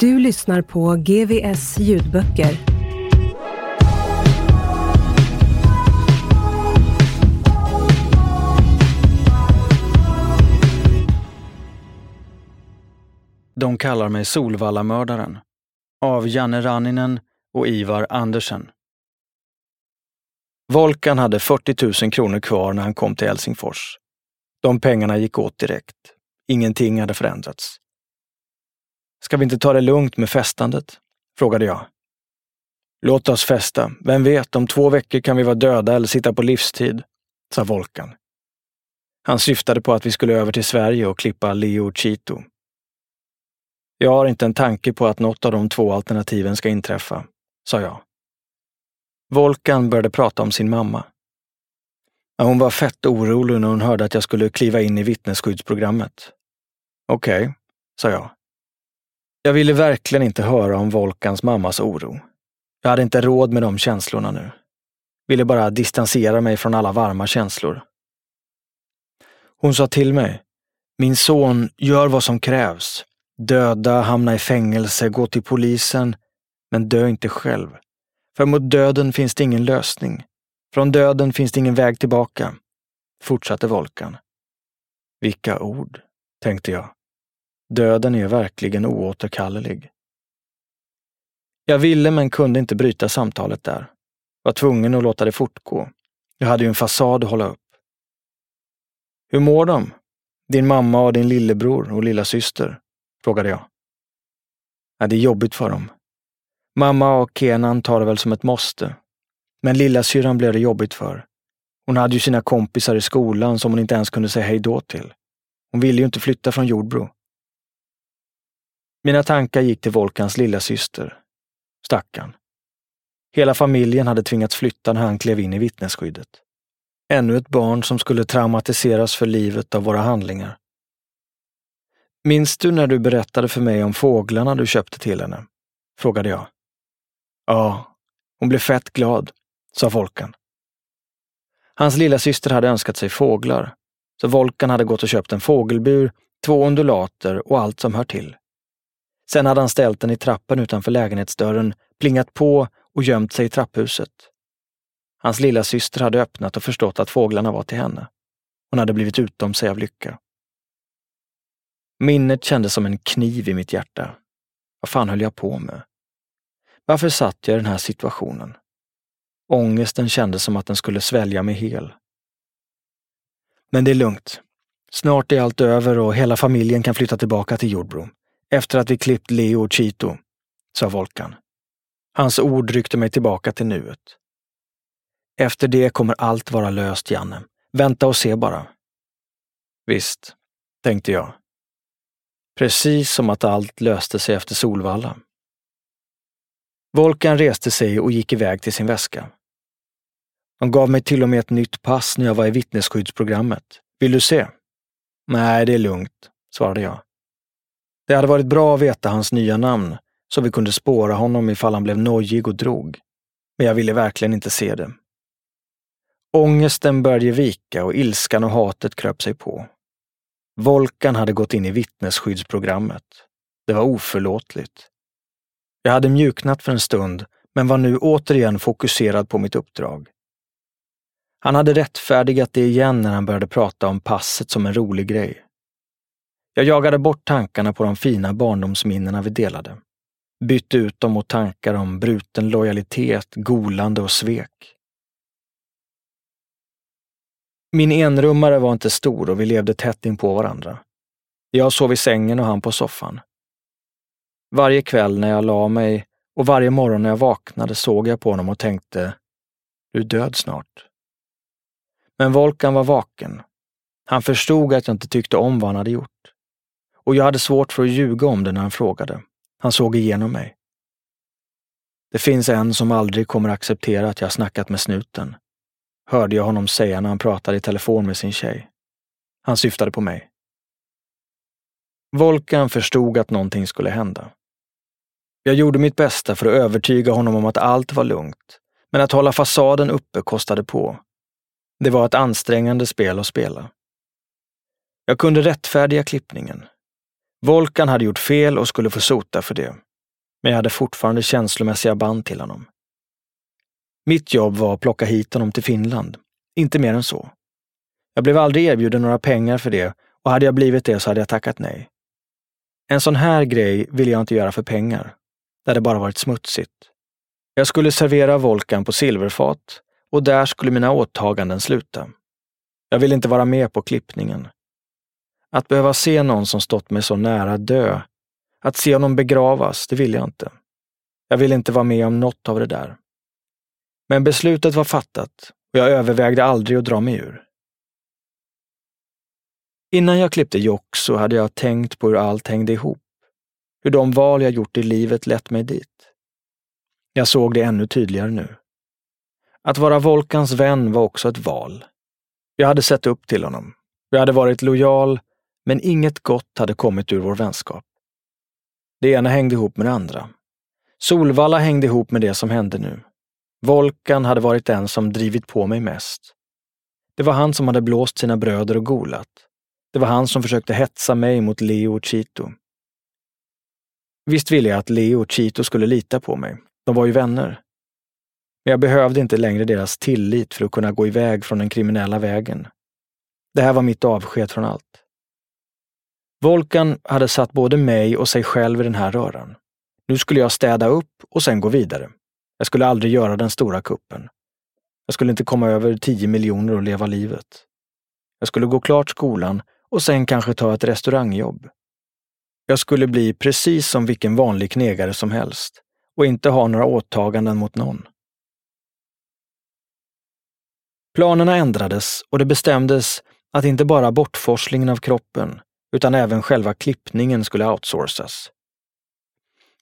Du lyssnar på GVS ljudböcker. De kallar mig Solvallamördaren. Av Janne Ranninen och Ivar Andersen. Volkan hade 40 000 kronor kvar när han kom till Helsingfors. De pengarna gick åt direkt. Ingenting hade förändrats. Ska vi inte ta det lugnt med festandet? frågade jag. Låt oss festa. Vem vet, om två veckor kan vi vara döda eller sitta på livstid, sa Volkan. Han syftade på att vi skulle över till Sverige och klippa Leo Chito. Jag har inte en tanke på att något av de två alternativen ska inträffa, sa jag. Volkan började prata om sin mamma. Hon var fett orolig när hon hörde att jag skulle kliva in i vittnesskyddsprogrammet. Okej, okay, sa jag. Jag ville verkligen inte höra om Volkans mammas oro. Jag hade inte råd med de känslorna nu. Ville bara distansera mig från alla varma känslor. Hon sa till mig, min son, gör vad som krävs. Döda, hamna i fängelse, gå till polisen, men dö inte själv. För mot döden finns det ingen lösning. Från döden finns det ingen väg tillbaka, fortsatte Volkan. Vilka ord, tänkte jag. Döden är verkligen oåterkallelig. Jag ville men kunde inte bryta samtalet där. Var tvungen att låta det fortgå. Jag hade ju en fasad att hålla upp. Hur mår de? Din mamma och din lillebror och lilla syster? frågade jag. Ja, det är jobbigt för dem. Mamma och Kenan tar det väl som ett måste. Men lilla syran blev det jobbigt för. Hon hade ju sina kompisar i skolan som hon inte ens kunde säga hej då till. Hon ville ju inte flytta från Jordbro. Mina tankar gick till Volkans lilla syster. Stackarn. Hela familjen hade tvingats flytta när han klev in i vittnesskyddet. Ännu ett barn som skulle traumatiseras för livet av våra handlingar. Minns du när du berättade för mig om fåglarna du köpte till henne? Frågade jag. Ja, hon blev fett glad, sa Volkan. Hans lilla syster hade önskat sig fåglar, så Volkan hade gått och köpt en fågelbur, två undulater och allt som hör till. Sen hade han ställt den i trappen utanför lägenhetsdörren, plingat på och gömt sig i trapphuset. Hans lilla syster hade öppnat och förstått att fåglarna var till henne. Hon hade blivit utom sig av lycka. Minnet kändes som en kniv i mitt hjärta. Vad fan höll jag på med? Varför satt jag i den här situationen? Ångesten kändes som att den skulle svälja mig hel. Men det är lugnt. Snart är allt över och hela familjen kan flytta tillbaka till Jordbro. Efter att vi klippt Leo och Chito, sa Volkan. Hans ord ryckte mig tillbaka till nuet. Efter det kommer allt vara löst, Janne. Vänta och se bara. Visst, tänkte jag. Precis som att allt löste sig efter Solvalla. Volkan reste sig och gick iväg till sin väska. De gav mig till och med ett nytt pass när jag var i vittnesskyddsprogrammet. Vill du se? Nej, det är lugnt, svarade jag. Det hade varit bra att veta hans nya namn, så vi kunde spåra honom ifall han blev nojig och drog. Men jag ville verkligen inte se det. Ångesten började vika och ilskan och hatet kröp sig på. Volkan hade gått in i vittnesskyddsprogrammet. Det var oförlåtligt. Jag hade mjuknat för en stund, men var nu återigen fokuserad på mitt uppdrag. Han hade rättfärdigat det igen när han började prata om passet som en rolig grej. Jag jagade bort tankarna på de fina barndomsminnena vi delade. Bytte ut dem mot tankar om bruten lojalitet, golande och svek. Min enrummare var inte stor och vi levde tätt in på varandra. Jag sov i sängen och han på soffan. Varje kväll när jag la mig och varje morgon när jag vaknade såg jag på honom och tänkte, du är död snart. Men Volkan var vaken. Han förstod att jag inte tyckte om vad han hade gjort. Och jag hade svårt för att ljuga om det när han frågade. Han såg igenom mig. Det finns en som aldrig kommer acceptera att jag snackat med snuten, hörde jag honom säga när han pratade i telefon med sin tjej. Han syftade på mig. Volkan förstod att någonting skulle hända. Jag gjorde mitt bästa för att övertyga honom om att allt var lugnt, men att hålla fasaden uppe kostade på. Det var ett ansträngande spel att spela. Jag kunde rättfärdiga klippningen. Volkan hade gjort fel och skulle få sota för det. Men jag hade fortfarande känslomässiga band till honom. Mitt jobb var att plocka hit honom till Finland. Inte mer än så. Jag blev aldrig erbjuden några pengar för det och hade jag blivit det så hade jag tackat nej. En sån här grej ville jag inte göra för pengar. Det hade bara varit smutsigt. Jag skulle servera Volkan på silverfat och där skulle mina åtaganden sluta. Jag ville inte vara med på klippningen. Att behöva se någon som stått mig så nära dö, att se honom begravas, det ville jag inte. Jag ville inte vara med om något av det där. Men beslutet var fattat och jag övervägde aldrig att dra mig ur. Innan jag klippte Jock så hade jag tänkt på hur allt hängde ihop. Hur de val jag gjort i livet lett mig dit. Jag såg det ännu tydligare nu. Att vara Volkans vän var också ett val. Jag hade sett upp till honom. Jag hade varit lojal, men inget gott hade kommit ur vår vänskap. Det ena hängde ihop med det andra. Solvalla hängde ihop med det som hände nu. Volkan hade varit den som drivit på mig mest. Det var han som hade blåst sina bröder och golat. Det var han som försökte hetsa mig mot Leo och Chito. Visst ville jag att Leo och Chito skulle lita på mig. De var ju vänner. Men jag behövde inte längre deras tillit för att kunna gå iväg från den kriminella vägen. Det här var mitt avsked från allt. Volkan hade satt både mig och sig själv i den här röran. Nu skulle jag städa upp och sen gå vidare. Jag skulle aldrig göra den stora kuppen. Jag skulle inte komma över 10 miljoner och leva livet. Jag skulle gå klart skolan och sen kanske ta ett restaurangjobb. Jag skulle bli precis som vilken vanlig knegare som helst och inte ha några åtaganden mot någon. Planerna ändrades och det bestämdes att inte bara bortforslingen av kroppen, utan även själva klippningen skulle outsourcas.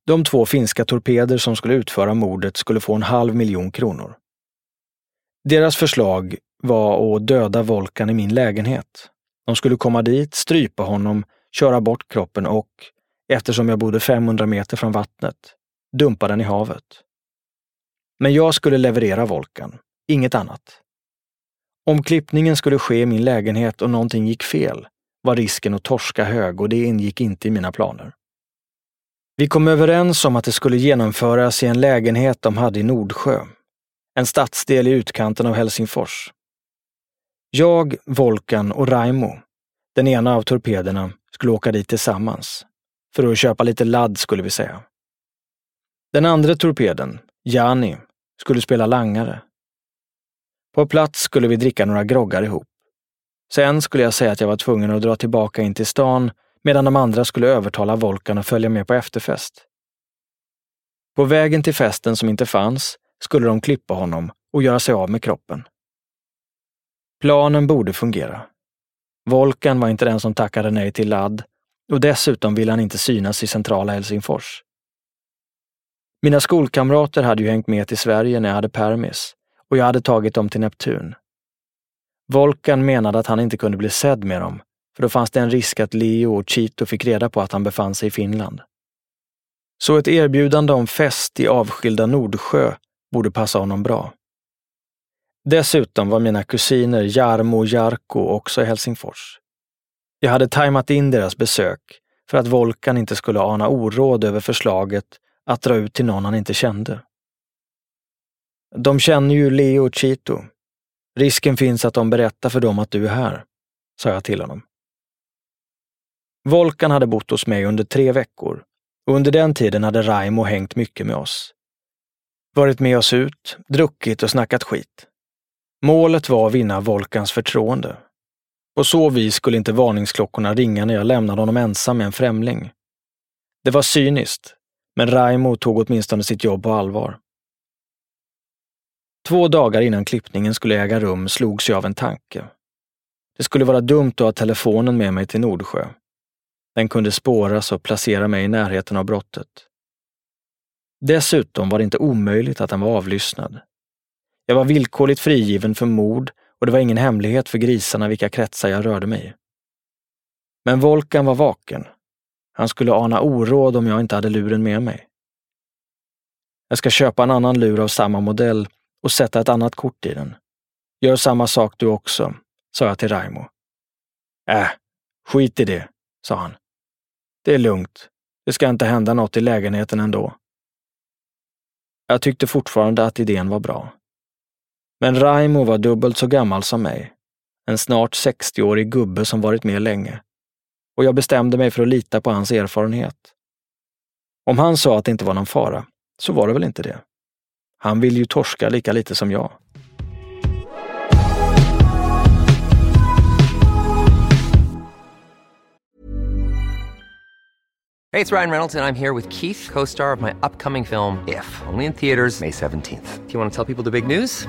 De två finska torpeder som skulle utföra mordet skulle få en halv miljon kronor. Deras förslag var att döda Volkan i min lägenhet. De skulle komma dit, strypa honom, köra bort kroppen och, eftersom jag bodde 500 meter från vattnet, dumpa den i havet. Men jag skulle leverera Volkan, inget annat. Om klippningen skulle ske i min lägenhet och någonting gick fel var risken att torska hög och det ingick inte i mina planer. Vi kom överens om att det skulle genomföras i en lägenhet de hade i Nordsjö, en stadsdel i utkanten av Helsingfors. Jag, Volkan och Raimo, den ena av torpederna, skulle åka dit tillsammans. För att köpa lite ladd, skulle vi säga. Den andra torpeden, Jani, skulle spela langare. På plats skulle vi dricka några groggar ihop. Sen skulle jag säga att jag var tvungen att dra tillbaka in till stan medan de andra skulle övertala Volkan att följa med på efterfest. På vägen till festen som inte fanns skulle de klippa honom och göra sig av med kroppen. Planen borde fungera. Volkan var inte den som tackade nej till ladd och dessutom ville han inte synas i centrala Helsingfors. Mina skolkamrater hade ju hängt med till Sverige när jag hade permis och jag hade tagit dem till Neptun. Volkan menade att han inte kunde bli sedd med dem, för då fanns det en risk att Leo och Chito fick reda på att han befann sig i Finland. Så ett erbjudande om fest i avskilda Nordsjö borde passa honom bra. Dessutom var mina kusiner Jarmo och Jarko också i Helsingfors. Jag hade tajmat in deras besök för att Volkan inte skulle ana oråd över förslaget att dra ut till någon han inte kände. De känner ju Leo och Chito. Risken finns att de berättar för dem att du är här, sa jag till honom. Volkan hade bott hos mig under tre veckor och under den tiden hade Raimo hängt mycket med oss. Varit med oss ut, druckit och snackat skit. Målet var att vinna Volkans förtroende. På så vis skulle inte varningsklockorna ringa när jag lämnade honom ensam med en främling. Det var cyniskt, men Raimo tog åtminstone sitt jobb på allvar. Två dagar innan klippningen skulle äga rum slogs jag av en tanke. Det skulle vara dumt att ha telefonen med mig till Nordsjö. Den kunde spåras och placera mig i närheten av brottet. Dessutom var det inte omöjligt att den var avlyssnad. Jag var villkorligt frigiven för mord och det var ingen hemlighet för grisarna vilka kretsar jag rörde mig i. Men Volkan var vaken. Han skulle ana oråd om jag inte hade luren med mig. Jag ska köpa en annan lur av samma modell och sätta ett annat kort i den. Gör samma sak du också, sa jag till Raimo. Äh, skit i det, sa han. Det är lugnt. Det ska inte hända något i lägenheten ändå. Jag tyckte fortfarande att idén var bra. Men Raimo var dubbelt så gammal som mig. En snart 60-årig gubbe som varit med länge. Och jag bestämde mig för att lita på hans erfarenhet. Om han sa att det inte var någon fara, så var det väl inte det. Han vill ju torska lika lite som jag. Hej, det är Ryan Reynolds, och jag är här med Keith, co star of my upcoming film, If, only in theaters, May 17th. Do you want to tell people the big news?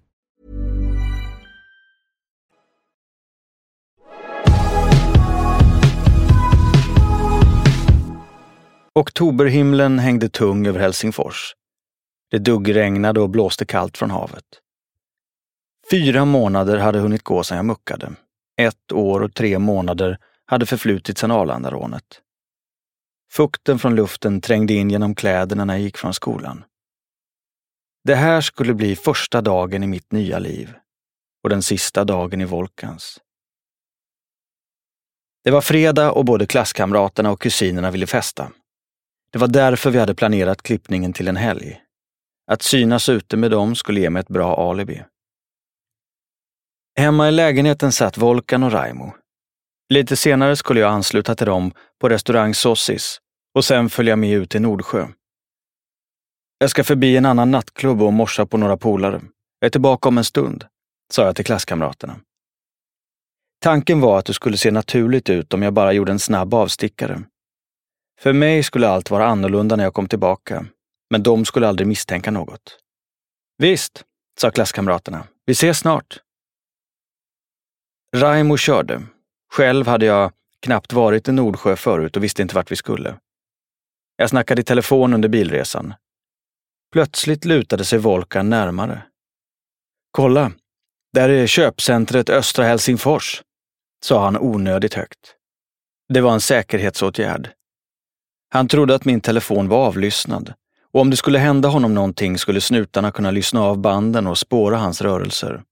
Oktoberhimlen hängde tung över Helsingfors. Det duggregnade och blåste kallt från havet. Fyra månader hade hunnit gå sedan jag muckade. Ett år och tre månader hade förflutit sedan Arlandarånet. Fukten från luften trängde in genom kläderna när jag gick från skolan. Det här skulle bli första dagen i mitt nya liv och den sista dagen i Volkans. Det var fredag och både klasskamraterna och kusinerna ville festa. Det var därför vi hade planerat klippningen till en helg. Att synas ute med dem skulle ge mig ett bra alibi. Hemma i lägenheten satt Volkan och Raimo. Lite senare skulle jag ansluta till dem på restaurang Sossis och sen följa med ut till Nordsjö. Jag ska förbi en annan nattklubb och morsa på några polare. Jag är tillbaka om en stund, sa jag till klasskamraterna. Tanken var att det skulle se naturligt ut om jag bara gjorde en snabb avstickare. För mig skulle allt vara annorlunda när jag kom tillbaka, men de skulle aldrig misstänka något. Visst, sa klasskamraterna. Vi ses snart. Raimo körde. Själv hade jag knappt varit i Nordsjö förut och visste inte vart vi skulle. Jag snackade i telefon under bilresan. Plötsligt lutade sig Volkan närmare. Kolla, där är köpcentret Östra Helsingfors, sa han onödigt högt. Det var en säkerhetsåtgärd. Han trodde att min telefon var avlyssnad och om det skulle hända honom någonting skulle snutarna kunna lyssna av banden och spåra hans rörelser.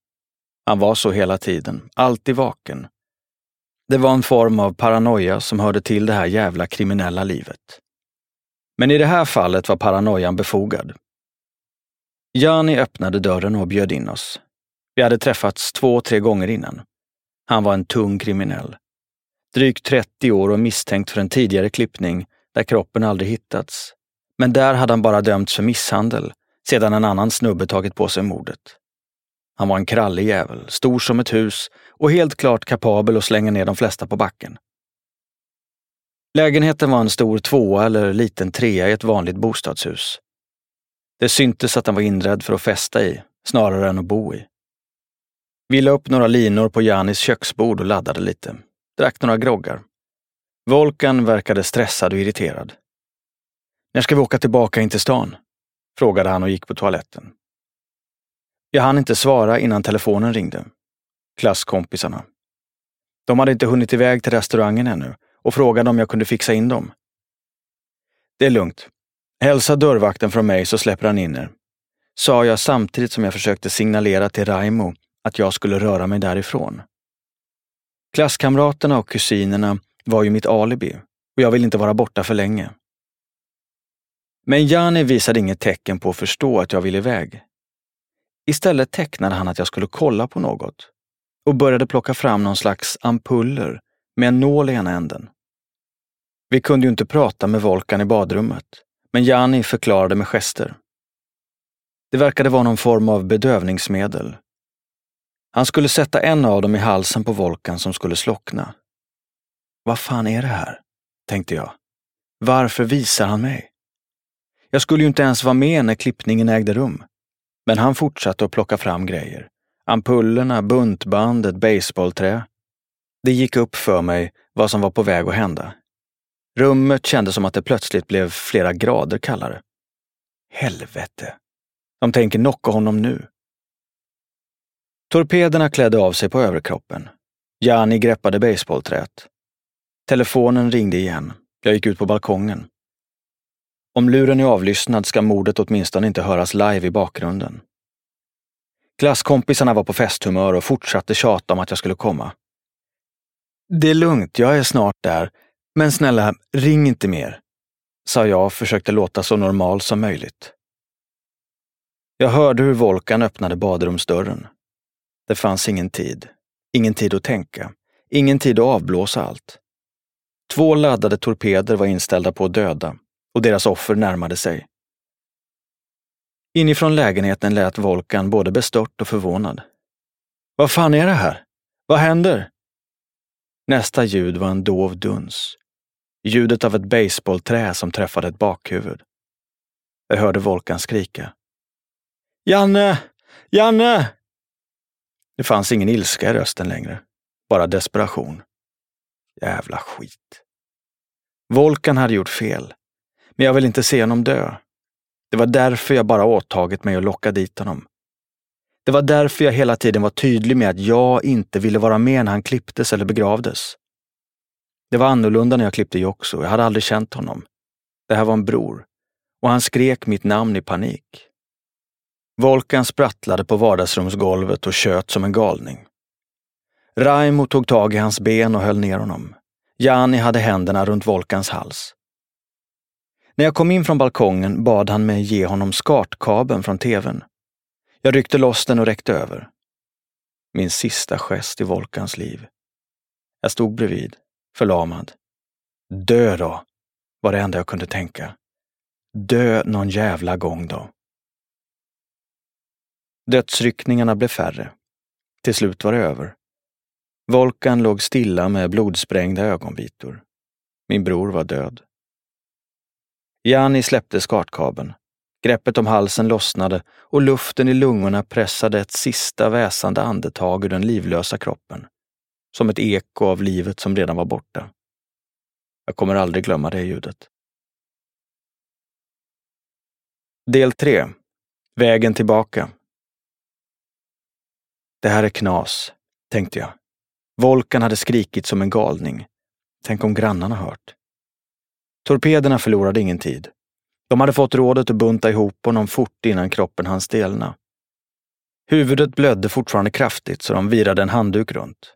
Han var så hela tiden, alltid vaken. Det var en form av paranoia som hörde till det här jävla kriminella livet. Men i det här fallet var paranoian befogad. Jani öppnade dörren och bjöd in oss. Vi hade träffats två, tre gånger innan. Han var en tung kriminell. Drygt 30 år och misstänkt för en tidigare klippning där kroppen aldrig hittats. Men där hade han bara dömts för misshandel sedan en annan snubbe tagit på sig mordet. Han var en krallig jävel, stor som ett hus och helt klart kapabel att slänga ner de flesta på backen. Lägenheten var en stor tvåa eller liten trea i ett vanligt bostadshus. Det syntes att den var inredd för att festa i, snarare än att bo i. Vi la upp några linor på Janis köksbord och laddade lite. Drack några groggar. Volkan verkade stressad och irriterad. När ska vi åka tillbaka in till stan? Frågade han och gick på toaletten. Jag hann inte svara innan telefonen ringde. Klasskompisarna. De hade inte hunnit iväg till restaurangen ännu och frågade om jag kunde fixa in dem. Det är lugnt. Hälsa dörrvakten från mig så släpper han in er. Sa jag samtidigt som jag försökte signalera till Raimo att jag skulle röra mig därifrån. Klasskamraterna och kusinerna var ju mitt alibi och jag ville inte vara borta för länge. Men Jani visade inget tecken på att förstå att jag ville iväg. Istället tecknade han att jag skulle kolla på något och började plocka fram någon slags ampuller med en nål i ena änden. Vi kunde ju inte prata med Volkan i badrummet, men Jani förklarade med gester. Det verkade vara någon form av bedövningsmedel. Han skulle sätta en av dem i halsen på Volkan som skulle slockna. Vad fan är det här? tänkte jag. Varför visar han mig? Jag skulle ju inte ens vara med när klippningen ägde rum. Men han fortsatte att plocka fram grejer. Ampullerna, buntbandet, baseballträ. Det gick upp för mig vad som var på väg att hända. Rummet kändes som att det plötsligt blev flera grader kallare. Helvete! De tänker knocka honom nu. Torpederna klädde av sig på överkroppen. Jani greppade baseballträt. Telefonen ringde igen. Jag gick ut på balkongen. Om luren är avlyssnad ska mordet åtminstone inte höras live i bakgrunden. Klasskompisarna var på festhumör och fortsatte tjata om att jag skulle komma. Det är lugnt, jag är snart där. Men snälla, ring inte mer, sa jag och försökte låta så normal som möjligt. Jag hörde hur Volkan öppnade badrumsdörren. Det fanns ingen tid. Ingen tid att tänka. Ingen tid att avblåsa allt. Två laddade torpeder var inställda på att döda och deras offer närmade sig. Inifrån lägenheten lät Volkan både bestört och förvånad. Vad fan är det här? Vad händer? Nästa ljud var en dov duns. Ljudet av ett baseballträ som träffade ett bakhuvud. Jag hörde Volkan skrika. Janne! Janne! Det fanns ingen ilska i rösten längre. Bara desperation. Jävla skit. Volkan hade gjort fel. Men jag vill inte se honom dö. Det var därför jag bara åtagit mig att locka dit honom. Det var därför jag hela tiden var tydlig med att jag inte ville vara med när han klipptes eller begravdes. Det var annorlunda när jag klippte Joxo. Jag hade aldrig känt honom. Det här var en bror. Och han skrek mitt namn i panik. Volkan sprattlade på vardagsrumsgolvet och tjöt som en galning. Raimo tog tag i hans ben och höll ner honom. Jani hade händerna runt Volkans hals. När jag kom in från balkongen bad han mig ge honom skartkabeln från tvn. Jag ryckte loss den och räckte över. Min sista gest i Volkans liv. Jag stod bredvid, förlamad. Dö då, var det enda jag kunde tänka. Dö någon jävla gång då. Dödsryckningarna blev färre. Till slut var det över. Volkan låg stilla med blodsprängda ögonvitor. Min bror var död. Jani släppte skartkabeln. Greppet om halsen lossnade och luften i lungorna pressade ett sista väsande andetag ur den livlösa kroppen. Som ett eko av livet som redan var borta. Jag kommer aldrig glömma det ljudet. Del 3. Vägen tillbaka. Det här är knas, tänkte jag. Volkan hade skrikit som en galning. Tänk om grannarna hört. Torpederna förlorade ingen tid. De hade fått rådet att bunta ihop honom fort innan kroppen hann stelna. Huvudet blödde fortfarande kraftigt så de virade en handduk runt.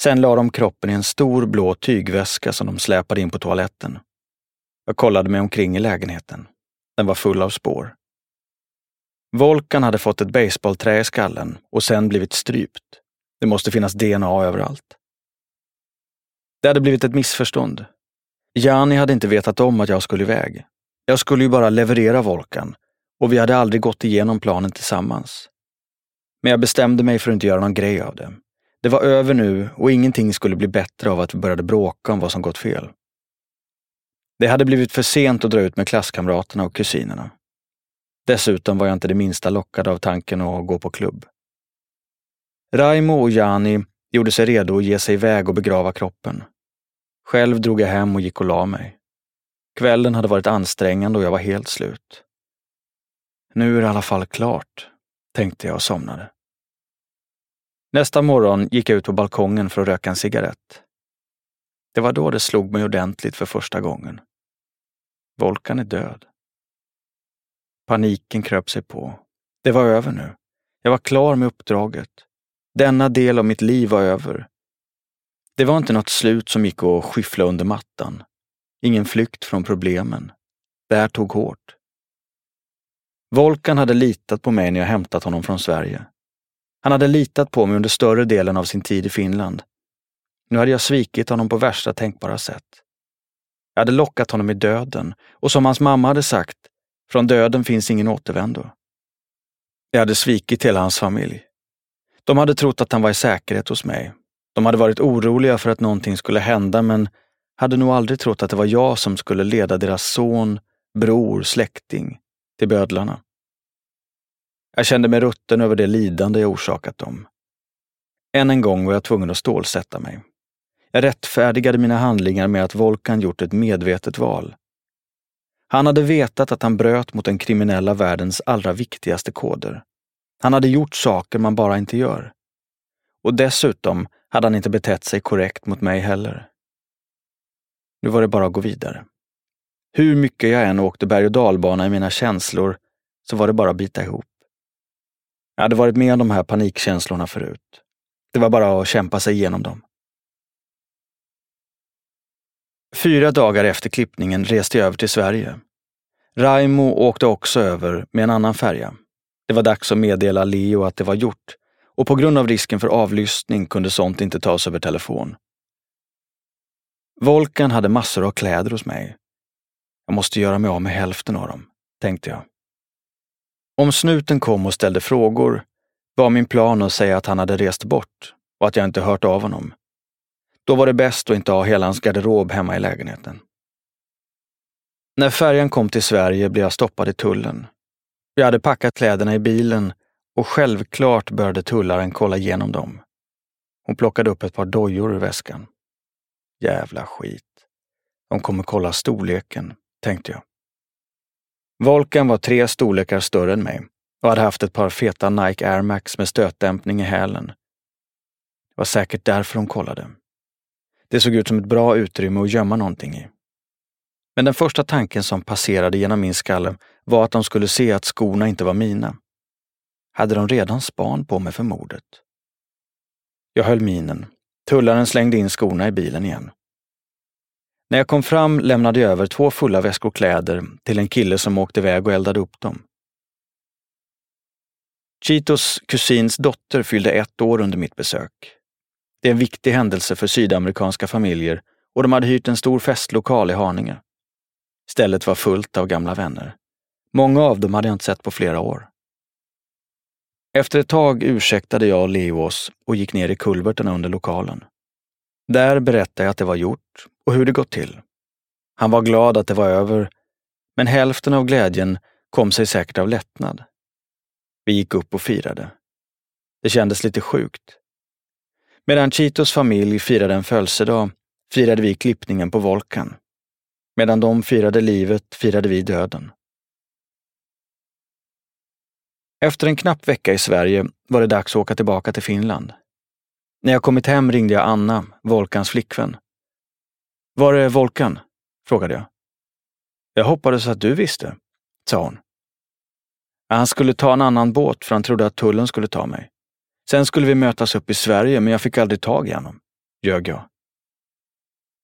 Sen la de kroppen i en stor blå tygväska som de släpade in på toaletten. Jag kollade mig omkring i lägenheten. Den var full av spår. Volkan hade fått ett baseballträ i skallen och sen blivit strypt. Det måste finnas DNA överallt. Det hade blivit ett missförstånd. Jani hade inte vetat om att jag skulle iväg. Jag skulle ju bara leverera Volkan och vi hade aldrig gått igenom planen tillsammans. Men jag bestämde mig för att inte göra någon grej av det. Det var över nu och ingenting skulle bli bättre av att vi började bråka om vad som gått fel. Det hade blivit för sent att dra ut med klasskamraterna och kusinerna. Dessutom var jag inte det minsta lockad av tanken att gå på klubb. Raimo och Jani gjorde sig redo att ge sig iväg och begrava kroppen. Själv drog jag hem och gick och la mig. Kvällen hade varit ansträngande och jag var helt slut. Nu är det i alla fall klart, tänkte jag och somnade. Nästa morgon gick jag ut på balkongen för att röka en cigarett. Det var då det slog mig ordentligt för första gången. Volkan är död. Paniken kröp sig på. Det var över nu. Jag var klar med uppdraget. Denna del av mitt liv var över. Det var inte något slut som gick att skyffla under mattan. Ingen flykt från problemen. Det här tog hårt. Volkan hade litat på mig när jag hämtat honom från Sverige. Han hade litat på mig under större delen av sin tid i Finland. Nu hade jag svikit honom på värsta tänkbara sätt. Jag hade lockat honom i döden och som hans mamma hade sagt, från döden finns ingen återvändo. Jag hade svikit hela hans familj. De hade trott att han var i säkerhet hos mig. De hade varit oroliga för att någonting skulle hända men hade nog aldrig trott att det var jag som skulle leda deras son, bror, släkting till bödlarna. Jag kände mig rutten över det lidande jag orsakat dem. Än en gång var jag tvungen att stålsätta mig. Jag rättfärdigade mina handlingar med att Volkan gjort ett medvetet val. Han hade vetat att han bröt mot den kriminella världens allra viktigaste koder. Han hade gjort saker man bara inte gör. Och dessutom hade han inte betett sig korrekt mot mig heller. Nu var det bara att gå vidare. Hur mycket jag än åkte berg och dalbana i mina känslor så var det bara att bita ihop. Jag hade varit med om de här panikkänslorna förut. Det var bara att kämpa sig igenom dem. Fyra dagar efter klippningen reste jag över till Sverige. Raimo åkte också över med en annan färja. Det var dags att meddela Leo att det var gjort och på grund av risken för avlyssning kunde sånt inte tas över telefon. Volkan hade massor av kläder hos mig. Jag måste göra mig av med hälften av dem, tänkte jag. Om snuten kom och ställde frågor var min plan att säga att han hade rest bort och att jag inte hört av honom. Då var det bäst att inte ha hela hans garderob hemma i lägenheten. När färjan kom till Sverige blev jag stoppad i tullen. Jag hade packat kläderna i bilen och självklart började tullaren kolla igenom dem. Hon plockade upp ett par dojor ur väskan. Jävla skit. De kommer kolla storleken, tänkte jag. Volkan var tre storlekar större än mig och hade haft ett par feta Nike Air Max med stötdämpning i hälen. Det var säkert därför de kollade. Det såg ut som ett bra utrymme att gömma någonting i. Men den första tanken som passerade genom min skalle var att de skulle se att skorna inte var mina. Hade de redan span på mig för mordet? Jag höll minen. Tullaren slängde in skorna i bilen igen. När jag kom fram lämnade jag över två fulla väskor kläder till en kille som åkte iväg och eldade upp dem. Chitos kusins dotter fyllde ett år under mitt besök. Det är en viktig händelse för sydamerikanska familjer och de hade hyrt en stor festlokal i Haninge. Stället var fullt av gamla vänner. Många av dem hade jag inte sett på flera år. Efter ett tag ursäktade jag Leo oss och gick ner i kulverterna under lokalen. Där berättade jag att det var gjort och hur det gått till. Han var glad att det var över, men hälften av glädjen kom sig säkert av lättnad. Vi gick upp och firade. Det kändes lite sjukt. Medan Chitos familj firade en födelsedag firade vi klippningen på Volkan. Medan de firade livet firade vi döden. Efter en knapp vecka i Sverige var det dags att åka tillbaka till Finland. När jag kommit hem ringde jag Anna, Volkans flickvän. Var är Volkan? frågade jag. Jag hoppades att du visste, sa hon. Han skulle ta en annan båt för han trodde att tullen skulle ta mig. Sen skulle vi mötas upp i Sverige, men jag fick aldrig tag i honom, ljög jag.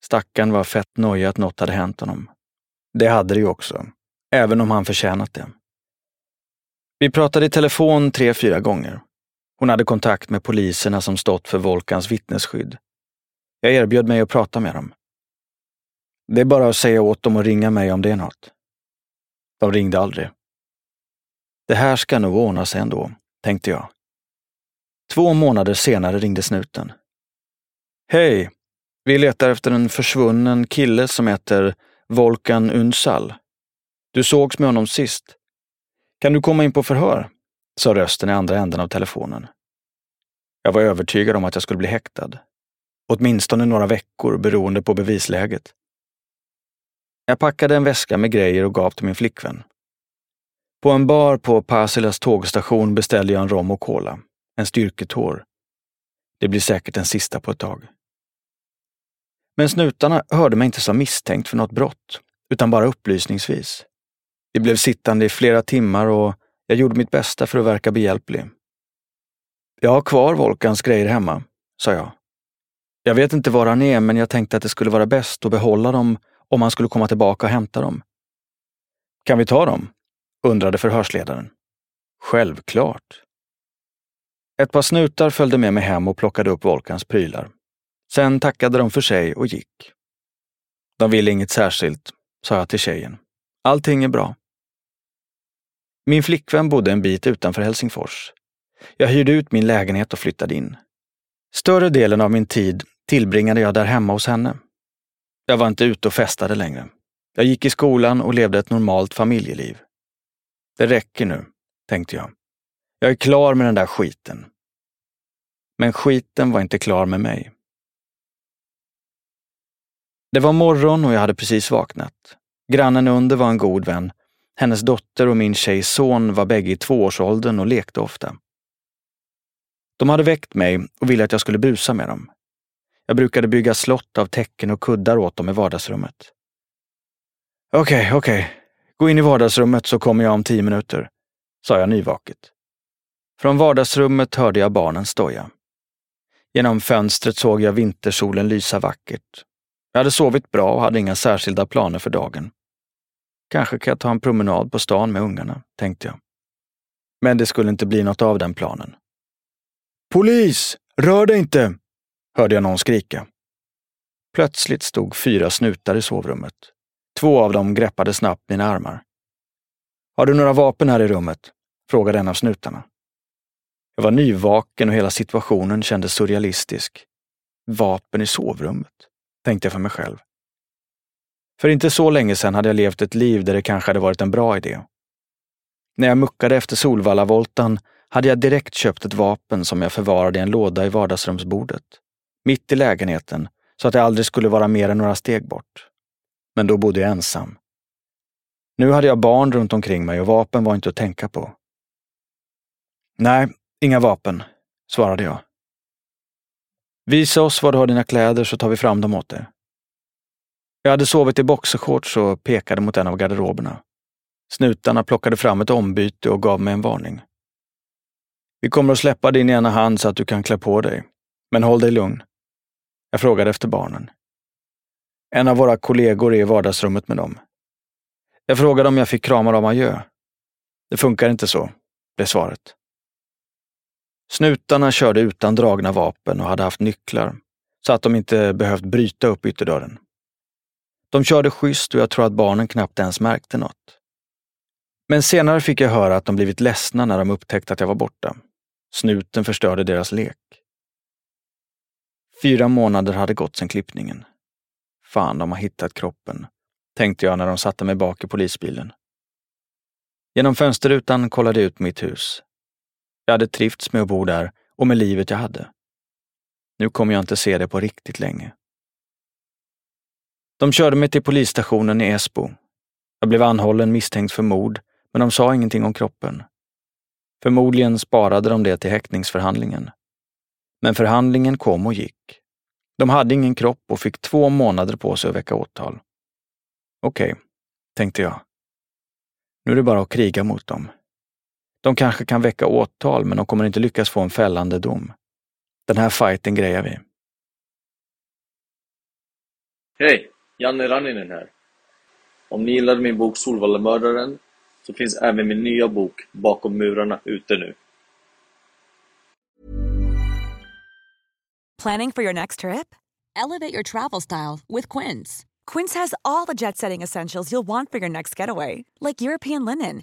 Stackarn var fett nojig att något hade hänt honom. Det hade det ju också, även om han förtjänat det. Vi pratade i telefon tre, fyra gånger. Hon hade kontakt med poliserna som stått för Volkans vittnesskydd. Jag erbjöd mig att prata med dem. Det är bara att säga åt dem att ringa mig om det är något. De ringde aldrig. Det här ska nog ordna sig ändå, tänkte jag. Två månader senare ringde snuten. Hej! Vi letar efter en försvunnen kille som heter Volkan Unsal. Du sågs med honom sist. Kan du komma in på förhör? sa rösten i andra änden av telefonen. Jag var övertygad om att jag skulle bli häktad. Åtminstone några veckor beroende på bevisläget. Jag packade en väska med grejer och gav till min flickvän. På en bar på Pasilas tågstation beställde jag en rom och cola, en styrketår. Det blir säkert den sista på ett tag. Men snutarna hörde mig inte som misstänkt för något brott, utan bara upplysningsvis. Vi blev sittande i flera timmar och jag gjorde mitt bästa för att verka behjälplig. Jag har kvar Volkans grejer hemma, sa jag. Jag vet inte var han är, men jag tänkte att det skulle vara bäst att behålla dem om han skulle komma tillbaka och hämta dem. Kan vi ta dem? undrade förhörsledaren. Självklart. Ett par snutar följde med mig hem och plockade upp Volkans prylar. Sen tackade de för sig och gick. De ville inget särskilt, sa jag till tjejen. Allting är bra. Min flickvän bodde en bit utanför Helsingfors. Jag hyrde ut min lägenhet och flyttade in. Större delen av min tid tillbringade jag där hemma hos henne. Jag var inte ute och festade längre. Jag gick i skolan och levde ett normalt familjeliv. Det räcker nu, tänkte jag. Jag är klar med den där skiten. Men skiten var inte klar med mig. Det var morgon och jag hade precis vaknat. Grannen under var en god vän. Hennes dotter och min tjejs son var bägge i tvåårsåldern och lekte ofta. De hade väckt mig och ville att jag skulle busa med dem. Jag brukade bygga slott av täcken och kuddar åt dem i vardagsrummet. Okej, okay, okej. Okay. Gå in i vardagsrummet så kommer jag om tio minuter, sa jag nyvaket. Från vardagsrummet hörde jag barnen stoja. Genom fönstret såg jag vintersolen lysa vackert. Jag hade sovit bra och hade inga särskilda planer för dagen. Kanske kan jag ta en promenad på stan med ungarna, tänkte jag. Men det skulle inte bli något av den planen. Polis! Rör dig inte! hörde jag någon skrika. Plötsligt stod fyra snutar i sovrummet. Två av dem greppade snabbt mina armar. Har du några vapen här i rummet? frågade en av snutarna. Jag var nyvaken och hela situationen kändes surrealistisk. Vapen i sovrummet, tänkte jag för mig själv. För inte så länge sedan hade jag levt ett liv där det kanske hade varit en bra idé. När jag muckade efter Solvallavoltan hade jag direkt köpt ett vapen som jag förvarade i en låda i vardagsrumsbordet. Mitt i lägenheten, så att det aldrig skulle vara mer än några steg bort. Men då bodde jag ensam. Nu hade jag barn runt omkring mig och vapen var inte att tänka på. Nej, inga vapen, svarade jag. Visa oss var du har dina kläder så tar vi fram dem åt dig. Jag hade sovit i boxershorts och pekade mot en av garderoberna. Snutarna plockade fram ett ombyte och gav mig en varning. Vi kommer att släppa din ena hand så att du kan klä på dig. Men håll dig lugn. Jag frågade efter barnen. En av våra kollegor är i vardagsrummet med dem. Jag frågade om jag fick krama dem adjö. Det funkar inte så, blev svaret. Snutarna körde utan dragna vapen och hade haft nycklar, så att de inte behövt bryta upp ytterdörren. De körde schysst och jag tror att barnen knappt ens märkte något. Men senare fick jag höra att de blivit ledsna när de upptäckte att jag var borta. Snuten förstörde deras lek. Fyra månader hade gått sedan klippningen. Fan, de har hittat kroppen, tänkte jag när de satte mig bak i polisbilen. Genom fönsterrutan kollade jag ut mitt hus. Jag hade trivts med att bo där och med livet jag hade. Nu kommer jag inte se det på riktigt länge. De körde mig till polisstationen i Esbo. Jag blev anhållen misstänkt för mord, men de sa ingenting om kroppen. Förmodligen sparade de det till häktningsförhandlingen. Men förhandlingen kom och gick. De hade ingen kropp och fick två månader på sig att väcka åtal. Okej, okay, tänkte jag. Nu är det bara att kriga mot dem. De kanske kan väcka åtal, men de kommer inte lyckas få en fällande dom. Den här fighten grejar vi. Hej! Janne Ranninen här. Om ni gillade min bok Solvallemördaren så finns även min nya bok Bakom murarna ute nu. Planning for your next trip? Elevate your travel style with Quince. Quince has all the jet-setting essentials you'll want for your next getaway, like European linen,